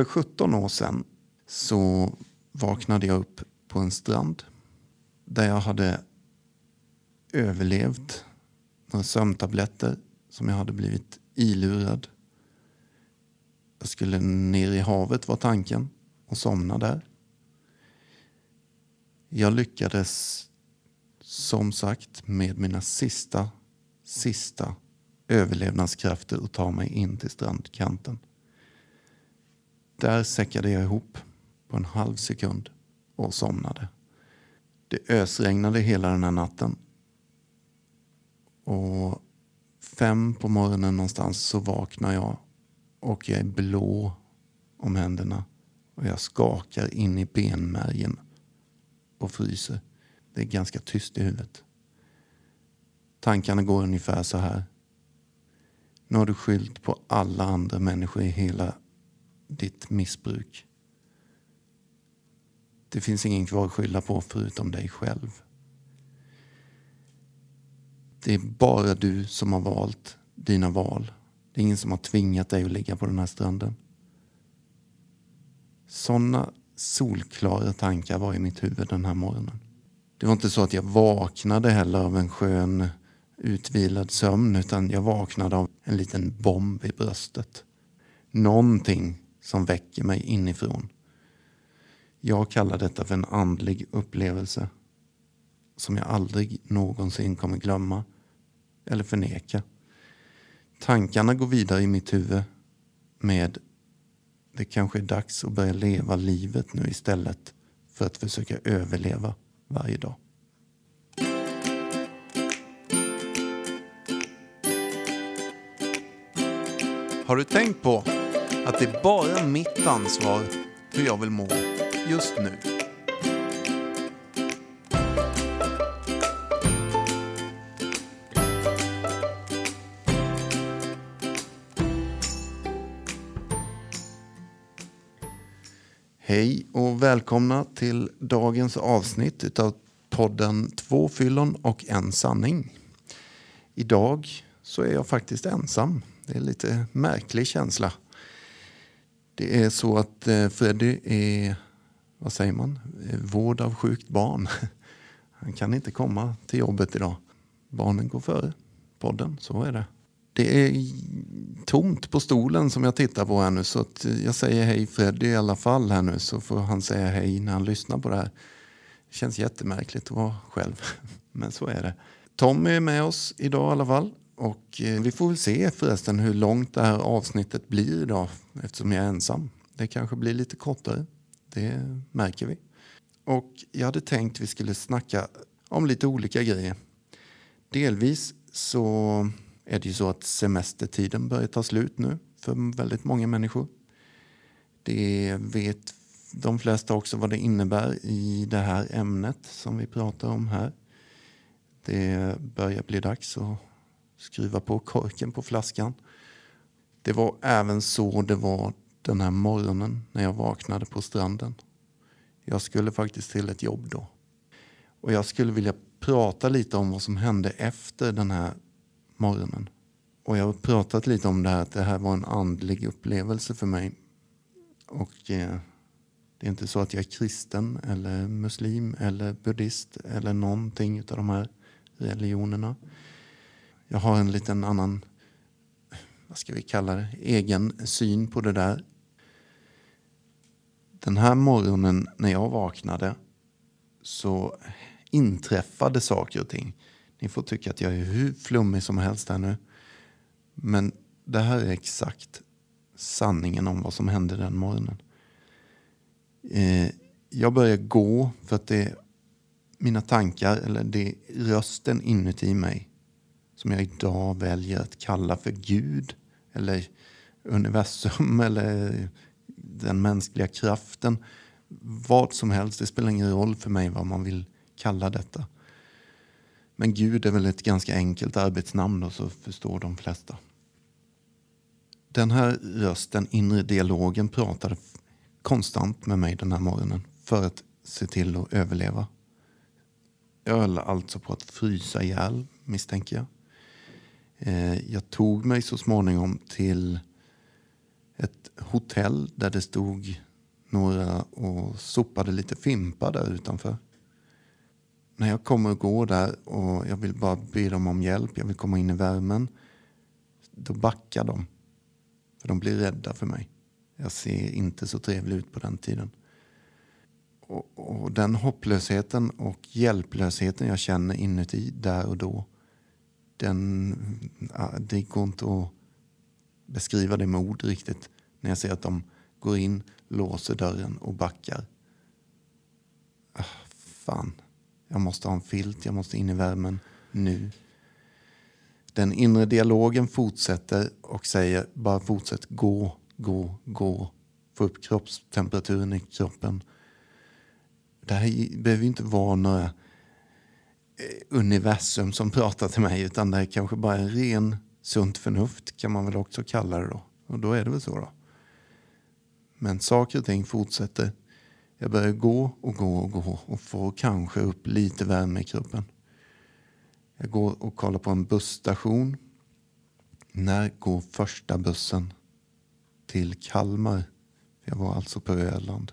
För 17 år sedan så vaknade jag upp på en strand där jag hade överlevt några sömntabletter som jag hade blivit ilurad. Jag skulle ner i havet var tanken och somna där. Jag lyckades som sagt med mina sista, sista överlevnadskrafter att ta mig in till strandkanten. Där säckade jag ihop på en halv sekund och somnade. Det ösregnade hela den här natten. Och fem på morgonen någonstans så vaknar jag och jag är blå om händerna och jag skakar in i benmärgen och fryser. Det är ganska tyst i huvudet. Tankarna går ungefär så här. Nu har du skyllt på alla andra människor i hela ditt missbruk. Det finns ingen kvar att skylla på förutom dig själv. Det är bara du som har valt dina val. Det är ingen som har tvingat dig att ligga på den här stranden. Sådana solklara tankar var i mitt huvud den här morgonen. Det var inte så att jag vaknade heller av en skön utvilad sömn utan jag vaknade av en liten bomb i bröstet. Någonting som väcker mig inifrån. Jag kallar detta för en andlig upplevelse som jag aldrig någonsin kommer glömma eller förneka. Tankarna går vidare i mitt huvud med det kanske är dags att börja leva livet nu istället för att försöka överleva varje dag. Har du tänkt på att det är bara mitt ansvar hur jag vill må just nu? Hej och välkomna till dagens avsnitt av podden Två fyllon och en sanning. Idag så är jag faktiskt ensam. Det är en lite märklig känsla. Det är så att eh, Freddy är, vad säger man, eh, vård av sjukt barn. Han kan inte komma till jobbet idag. Barnen går före podden, så är det. Det är tomt på stolen som jag tittar på här nu så att eh, jag säger hej Freddy i alla fall här nu så får han säga hej när han lyssnar på det här. Det känns jättemärkligt att vara själv, men så är det. Tommy är med oss idag i alla fall och eh, vi får väl se förresten hur långt det här avsnittet blir idag eftersom jag är ensam. Det kanske blir lite kortare, det märker vi. Och jag hade tänkt vi skulle snacka om lite olika grejer. Delvis så är det ju så att semestertiden börjar ta slut nu för väldigt många människor. Det vet de flesta också vad det innebär i det här ämnet som vi pratar om här. Det börjar bli dags att skruva på korken på flaskan. Det var även så det var den här morgonen när jag vaknade på stranden. Jag skulle faktiskt till ett jobb då. Och jag skulle vilja prata lite om vad som hände efter den här morgonen. Och jag har pratat lite om det här att det här var en andlig upplevelse för mig. Och eh, det är inte så att jag är kristen eller muslim eller buddhist eller någonting av de här religionerna. Jag har en liten annan, vad ska vi kalla det, egen syn på det där. Den här morgonen när jag vaknade så inträffade saker och ting. Ni får tycka att jag är hur flummig som helst här nu. Men det här är exakt sanningen om vad som hände den morgonen. Eh, jag börjar gå för att det är mina tankar, eller det är rösten inuti mig som jag idag väljer att kalla för Gud eller universum eller den mänskliga kraften. Vad som helst, det spelar ingen roll för mig vad man vill kalla detta. Men Gud är väl ett ganska enkelt arbetsnamn och så förstår de flesta. Den här rösten, inre dialogen, pratade konstant med mig den här morgonen för att se till att överleva. Jag höll alltså på att frysa ihjäl, misstänker jag. Eh, jag tog mig så småningom till ett hotell där det stod några och sopade lite fimpar där utanför. När jag kommer och går där och jag vill bara be dem om hjälp, jag vill komma in i värmen, då backar de. För de blir rädda för mig. Jag ser inte så trevlig ut på den tiden. Och, och den hopplösheten och hjälplösheten jag känner inuti där och då, den, det går inte att beskriva det med ord riktigt. När jag ser att de går in, låser dörren och backar. Ah, fan, jag måste ha en filt, jag måste in i värmen nu. Den inre dialogen fortsätter och säger bara fortsätt gå, gå, gå. Få upp kroppstemperaturen i kroppen. Det här behöver inte vara några Eh, universum som pratar till mig utan det är kanske bara är ren sunt förnuft kan man väl också kalla det då. Och då är det väl så då. Men saker och ting fortsätter. Jag börjar gå och gå och gå och får kanske upp lite värme i kroppen. Jag går och kollar på en busstation. När går första bussen till Kalmar? Jag var alltså på Öland.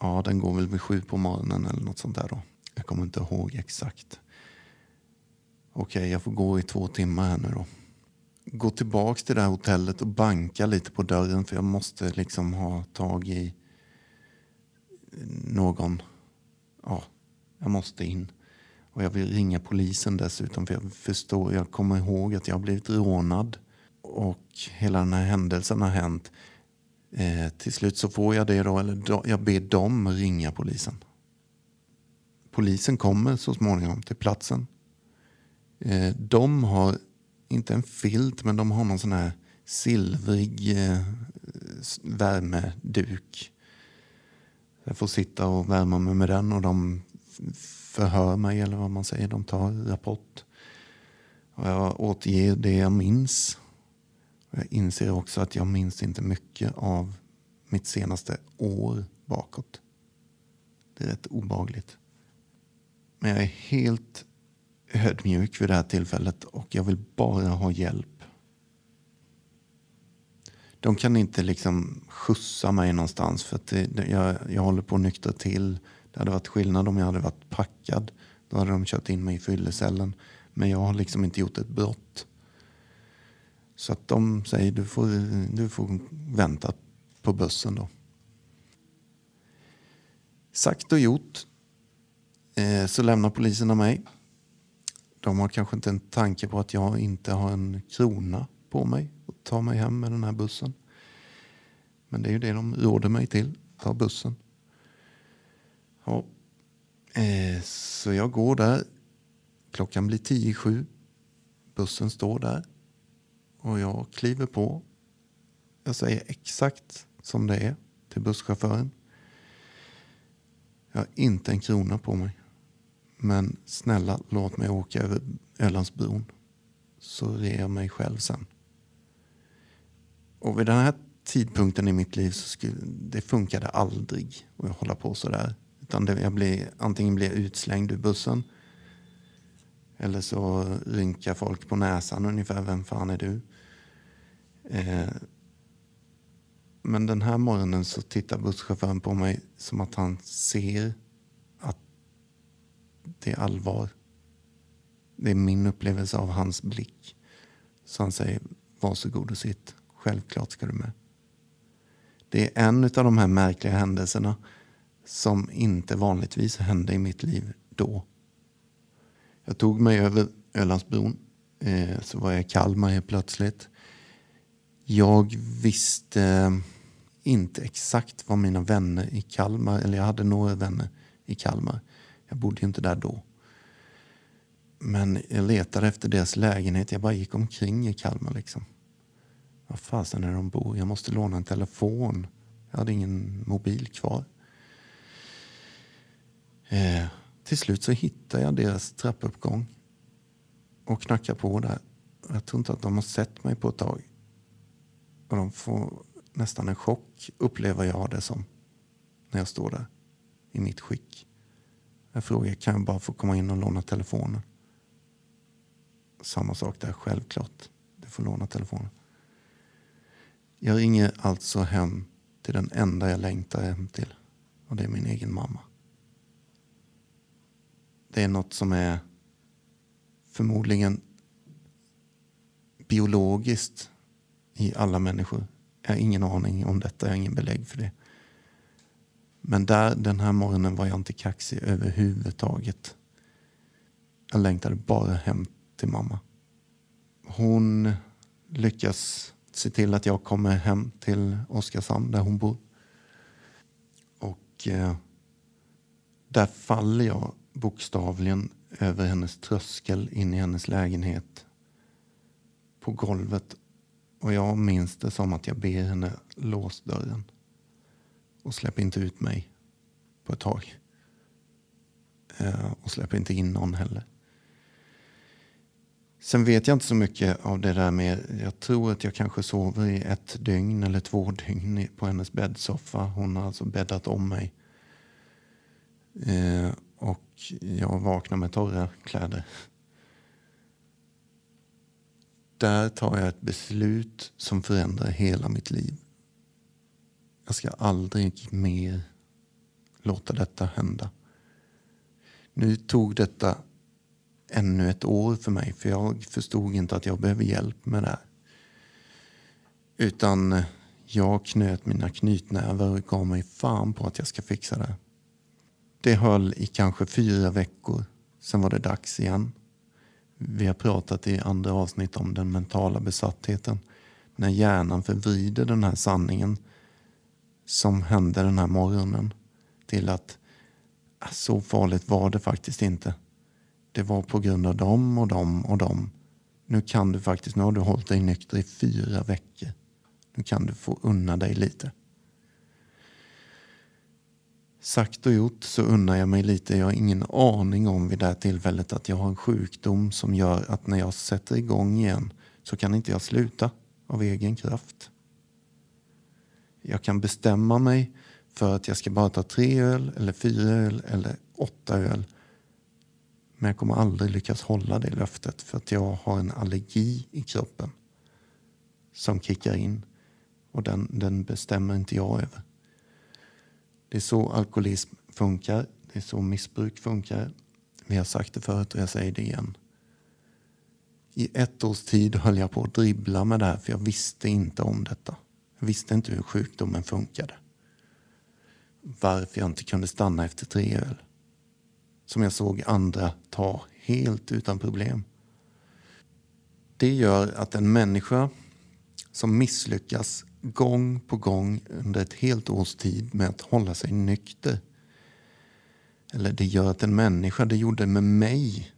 Ja, den går väl vid sju på morgonen eller något sånt där då. Jag kommer inte ihåg exakt. Okej, jag får gå i två timmar här nu då. Gå tillbaks till det här hotellet och banka lite på dörren för jag måste liksom ha tag i någon. Ja, jag måste in. Och jag vill ringa polisen dessutom för jag förstår, jag kommer ihåg att jag har blivit rånad. Och hela den här händelsen har hänt. Eh, till slut så får jag det då, eller då, jag ber dem ringa polisen. Polisen kommer så småningom till platsen. Eh, de har inte en filt, men de har någon sån här silvrig eh, värmeduk. Jag får sitta och värma mig med den och de förhör mig, eller vad man säger. De tar rapport. Och jag återger det jag minns. Och jag inser också att jag minns inte mycket av mitt senaste år bakåt. Det är rätt obagligt. Men jag är helt ödmjuk vid det här tillfället och jag vill bara ha hjälp. De kan inte liksom skjutsa mig någonstans för att det, jag, jag håller på att nyktra till. Det hade varit skillnad om jag hade varit packad. Då hade de kört in mig i fyllecellen. Men jag har liksom inte gjort ett brott. Så att de säger du får, du får vänta på bussen då. Sagt och gjort eh, så lämnar poliserna mig. De har kanske inte en tanke på att jag inte har en krona på mig och ta mig hem med den här bussen. Men det är ju det de råder mig till, ta bussen. Ja. Eh, så jag går där. Klockan blir tio i sju. Bussen står där. Och jag kliver på. Jag säger exakt som det är till busschauffören. Jag har inte en krona på mig. Men snälla, låt mig åka över Ölandsbron. Så ger jag mig själv sen. Och vid den här tidpunkten i mitt liv så skulle, det funkade aldrig att hålla på sådär. Utan det, jag blev, antingen blir jag utslängd ur bussen eller så rynkar folk på näsan ungefär. Vem fan är du? Eh, men den här morgonen så tittar busschauffören på mig som att han ser det är allvar. Det är min upplevelse av hans blick. Så han säger varsågod och sitt. Självklart ska du med. Det är en av de här märkliga händelserna som inte vanligtvis hände i mitt liv då. Jag tog mig över Ölandsbron. Eh, så var jag i Kalmar helt plötsligt. Jag visste inte exakt vad mina vänner i Kalmar, eller jag hade några vänner i Kalmar. Jag bodde ju inte där då. Men jag letade efter deras lägenhet. Jag bara gick omkring i Kalmar liksom. Vad fasen är de bor? Jag måste låna en telefon. Jag hade ingen mobil kvar. Eh, till slut så hittade jag deras trappuppgång och knackade på där. Jag tror inte att de har sett mig på ett tag. Och de får nästan en chock, upplever jag det som, när jag står där i mitt skick. Jag frågar, kan jag bara få komma in och låna telefonen? Samma sak där, självklart. Du får låna telefonen. Jag ringer alltså hem till den enda jag längtar hem till. Och det är min egen mamma. Det är något som är förmodligen biologiskt i alla människor. Jag har ingen aning om detta, jag har ingen belägg för det. Men där, den här morgonen var jag inte kaxig överhuvudtaget. Jag längtade bara hem till mamma. Hon lyckas se till att jag kommer hem till Oskarshamn där hon bor. Och eh, där faller jag bokstavligen över hennes tröskel in i hennes lägenhet på golvet. Och jag minns det som att jag ber henne lås dörren och släpp inte ut mig på ett tag. Eh, och släpp inte in någon heller. Sen vet jag inte så mycket av det där med, jag tror att jag kanske sover i ett dygn eller två dygn på hennes bäddsoffa. Hon har alltså bäddat om mig. Eh, och jag vaknar med torra kläder. Där tar jag ett beslut som förändrar hela mitt liv. Jag ska aldrig mer låta detta hända. Nu tog detta ännu ett år för mig för jag förstod inte att jag behöver hjälp med det här. Utan eh, jag knöt mina knytnävar och gav mig fan på att jag ska fixa det. Det höll i kanske fyra veckor. Sen var det dags igen. Vi har pratat i andra avsnitt om den mentala besattheten. När hjärnan förvrider den här sanningen som hände den här morgonen till att ah, så farligt var det faktiskt inte. Det var på grund av dem och dem och dem. Nu kan du faktiskt, nu har du hållit dig nykter i fyra veckor. Nu kan du få unna dig lite. Sagt och gjort så unnar jag mig lite. Jag har ingen aning om vid det här tillfället att jag har en sjukdom som gör att när jag sätter igång igen så kan inte jag sluta av egen kraft. Jag kan bestämma mig för att jag ska bara ta tre öl, eller fyra öl eller åtta öl. Men jag kommer aldrig lyckas hålla det löftet för att jag har en allergi i kroppen som kickar in och den, den bestämmer inte jag över. Det är så alkoholism funkar. Det är så missbruk funkar. Vi har sagt det förut och jag säger det igen. I ett års tid höll jag på att dribbla med det här för jag visste inte om detta. Jag visste inte hur sjukdomen funkade. Varför jag inte kunde stanna efter tre öl. Som jag såg andra ta helt utan problem. Det gör att en människa som misslyckas gång på gång under ett helt års tid med att hålla sig nykter. Eller det gör att en människa, det gjorde med mig,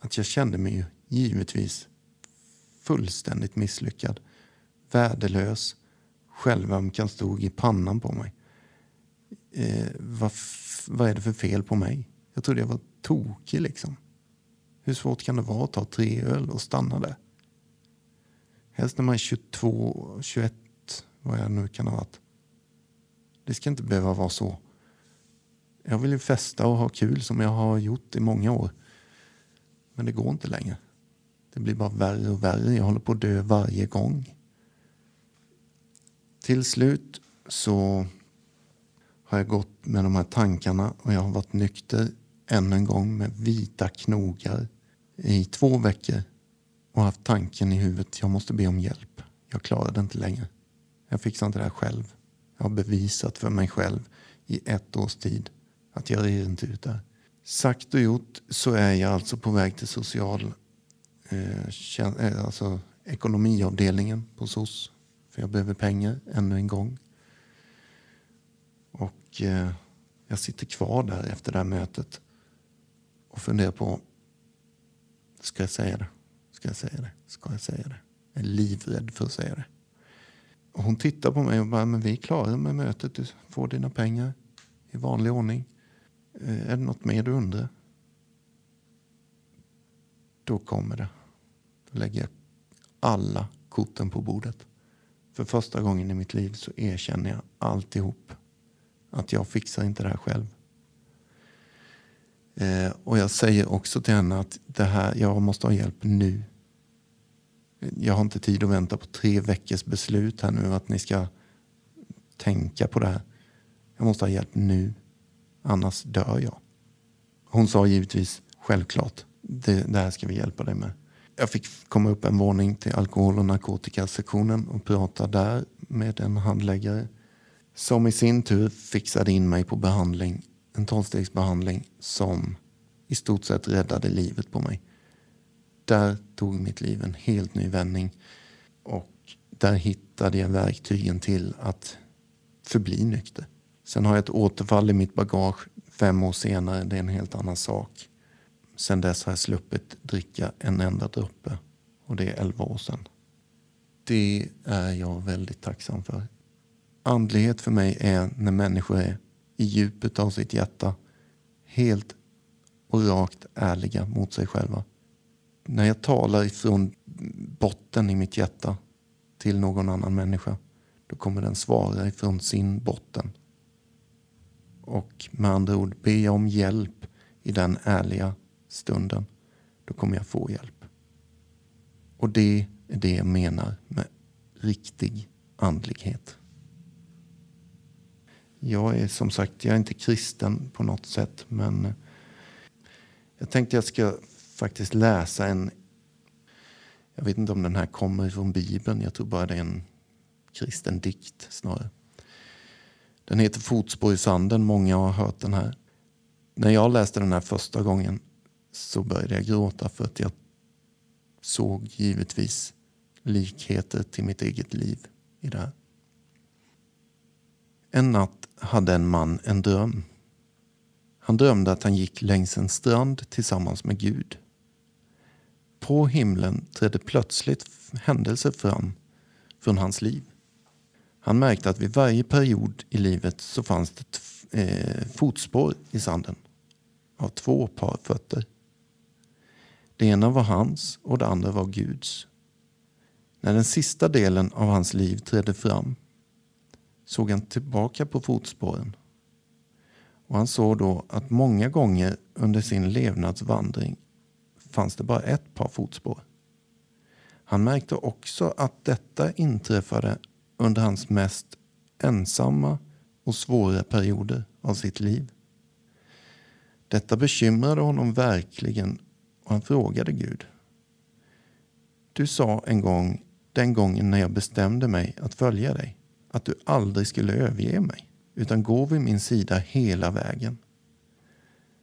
att jag kände mig givetvis fullständigt misslyckad, värdelös, självömkan stod i pannan på mig. Eh, vad, vad är det för fel på mig? Jag trodde jag var tokig liksom. Hur svårt kan det vara att ta tre öl och stanna där? Helst när man är 22, 21, vad jag nu kan ha varit. Det ska inte behöva vara så. Jag vill ju festa och ha kul som jag har gjort i många år. Men det går inte längre. Det blir bara värre och värre. Jag håller på att dö varje gång. Till slut så har jag gått med de här tankarna och jag har varit nykter än en gång med vita knogar i två veckor och haft tanken i huvudet jag måste be om hjälp. Jag klarar det inte längre. Jag fixar inte det här själv. Jag har bevisat för mig själv i ett års tid att jag rer inte ut där. Sagt och gjort så är jag alltså på väg till social eh, eh alltså ekonomiavdelningen på SOS. För jag behöver pengar ännu en gång. Och eh, jag sitter kvar där efter det här mötet och funderar på, ska jag säga det? Ska jag säga det? Ska jag säga det? Jag är livrädd för att säga det. Och hon tittar på mig och bara, men vi är klara med mötet. Du får dina pengar i vanlig ordning. Eh, är det något mer du undrar? Då kommer det. Då lägger jag alla korten på bordet. För första gången i mitt liv så erkänner jag alltihop. Att jag fixar inte det här själv. Eh, och jag säger också till henne att det här, jag måste ha hjälp nu. Jag har inte tid att vänta på tre veckors beslut här nu att ni ska tänka på det här. Jag måste ha hjälp nu, annars dör jag. Hon sa givetvis självklart, det, det här ska vi hjälpa dig med. Jag fick komma upp en våning till alkohol och narkotikasektionen och prata där med en handläggare som i sin tur fixade in mig på behandling, en tolvstegsbehandling som i stort sett räddade livet på mig. Där tog mitt liv en helt ny vändning och där hittade jag verktygen till att förbli nykter. Sen har jag ett återfall i mitt bagage fem år senare, det är en helt annan sak. Sen dess har jag sluppit dricka en enda droppe och det är elva år sedan. Det är jag väldigt tacksam för. Andlighet för mig är när människor är i djupet av sitt hjärta helt och rakt ärliga mot sig själva. När jag talar ifrån botten i mitt hjärta till någon annan människa då kommer den svara ifrån sin botten. Och med andra ord, be jag om hjälp i den ärliga stunden, då kommer jag få hjälp. Och det är det jag menar med riktig andlighet. Jag är som sagt, jag är inte kristen på något sätt, men jag tänkte jag ska faktiskt läsa en, jag vet inte om den här kommer från Bibeln, jag tror bara det är en kristen dikt snarare. Den heter Fotspår i sanden, många har hört den här. När jag läste den här första gången så började jag gråta för att jag såg givetvis likheter till mitt eget liv i det här. En natt hade en man en dröm. Han drömde att han gick längs en strand tillsammans med Gud. På himlen trädde plötsligt händelser fram från hans liv. Han märkte att vid varje period i livet så fanns det eh, fotspår i sanden av två par fötter. Det ena var hans och det andra var Guds. När den sista delen av hans liv trädde fram såg han tillbaka på fotspåren. Och han såg då att många gånger under sin levnadsvandring fanns det bara ett par fotspår. Han märkte också att detta inträffade under hans mest ensamma och svåra perioder av sitt liv. Detta bekymrade honom verkligen och han frågade Gud. Du sa en gång, den gången när jag bestämde mig att följa dig, att du aldrig skulle överge mig utan gå vid min sida hela vägen.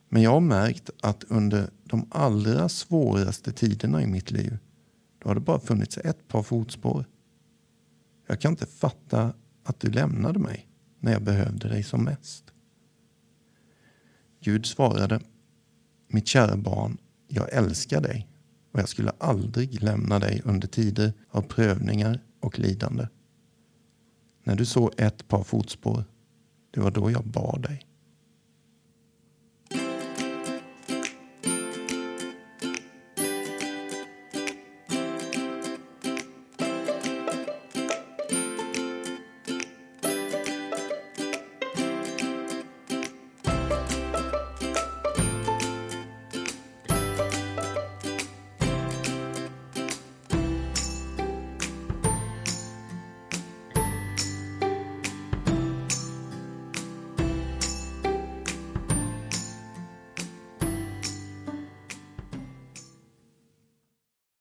Men jag har märkt att under de allra svåraste tiderna i mitt liv då har det bara funnits ett par fotspår. Jag kan inte fatta att du lämnade mig när jag behövde dig som mest. Gud svarade, mitt kära barn, jag älskar dig och jag skulle aldrig lämna dig under tider av prövningar och lidande. När du såg ett par fotspår, det var då jag bad dig.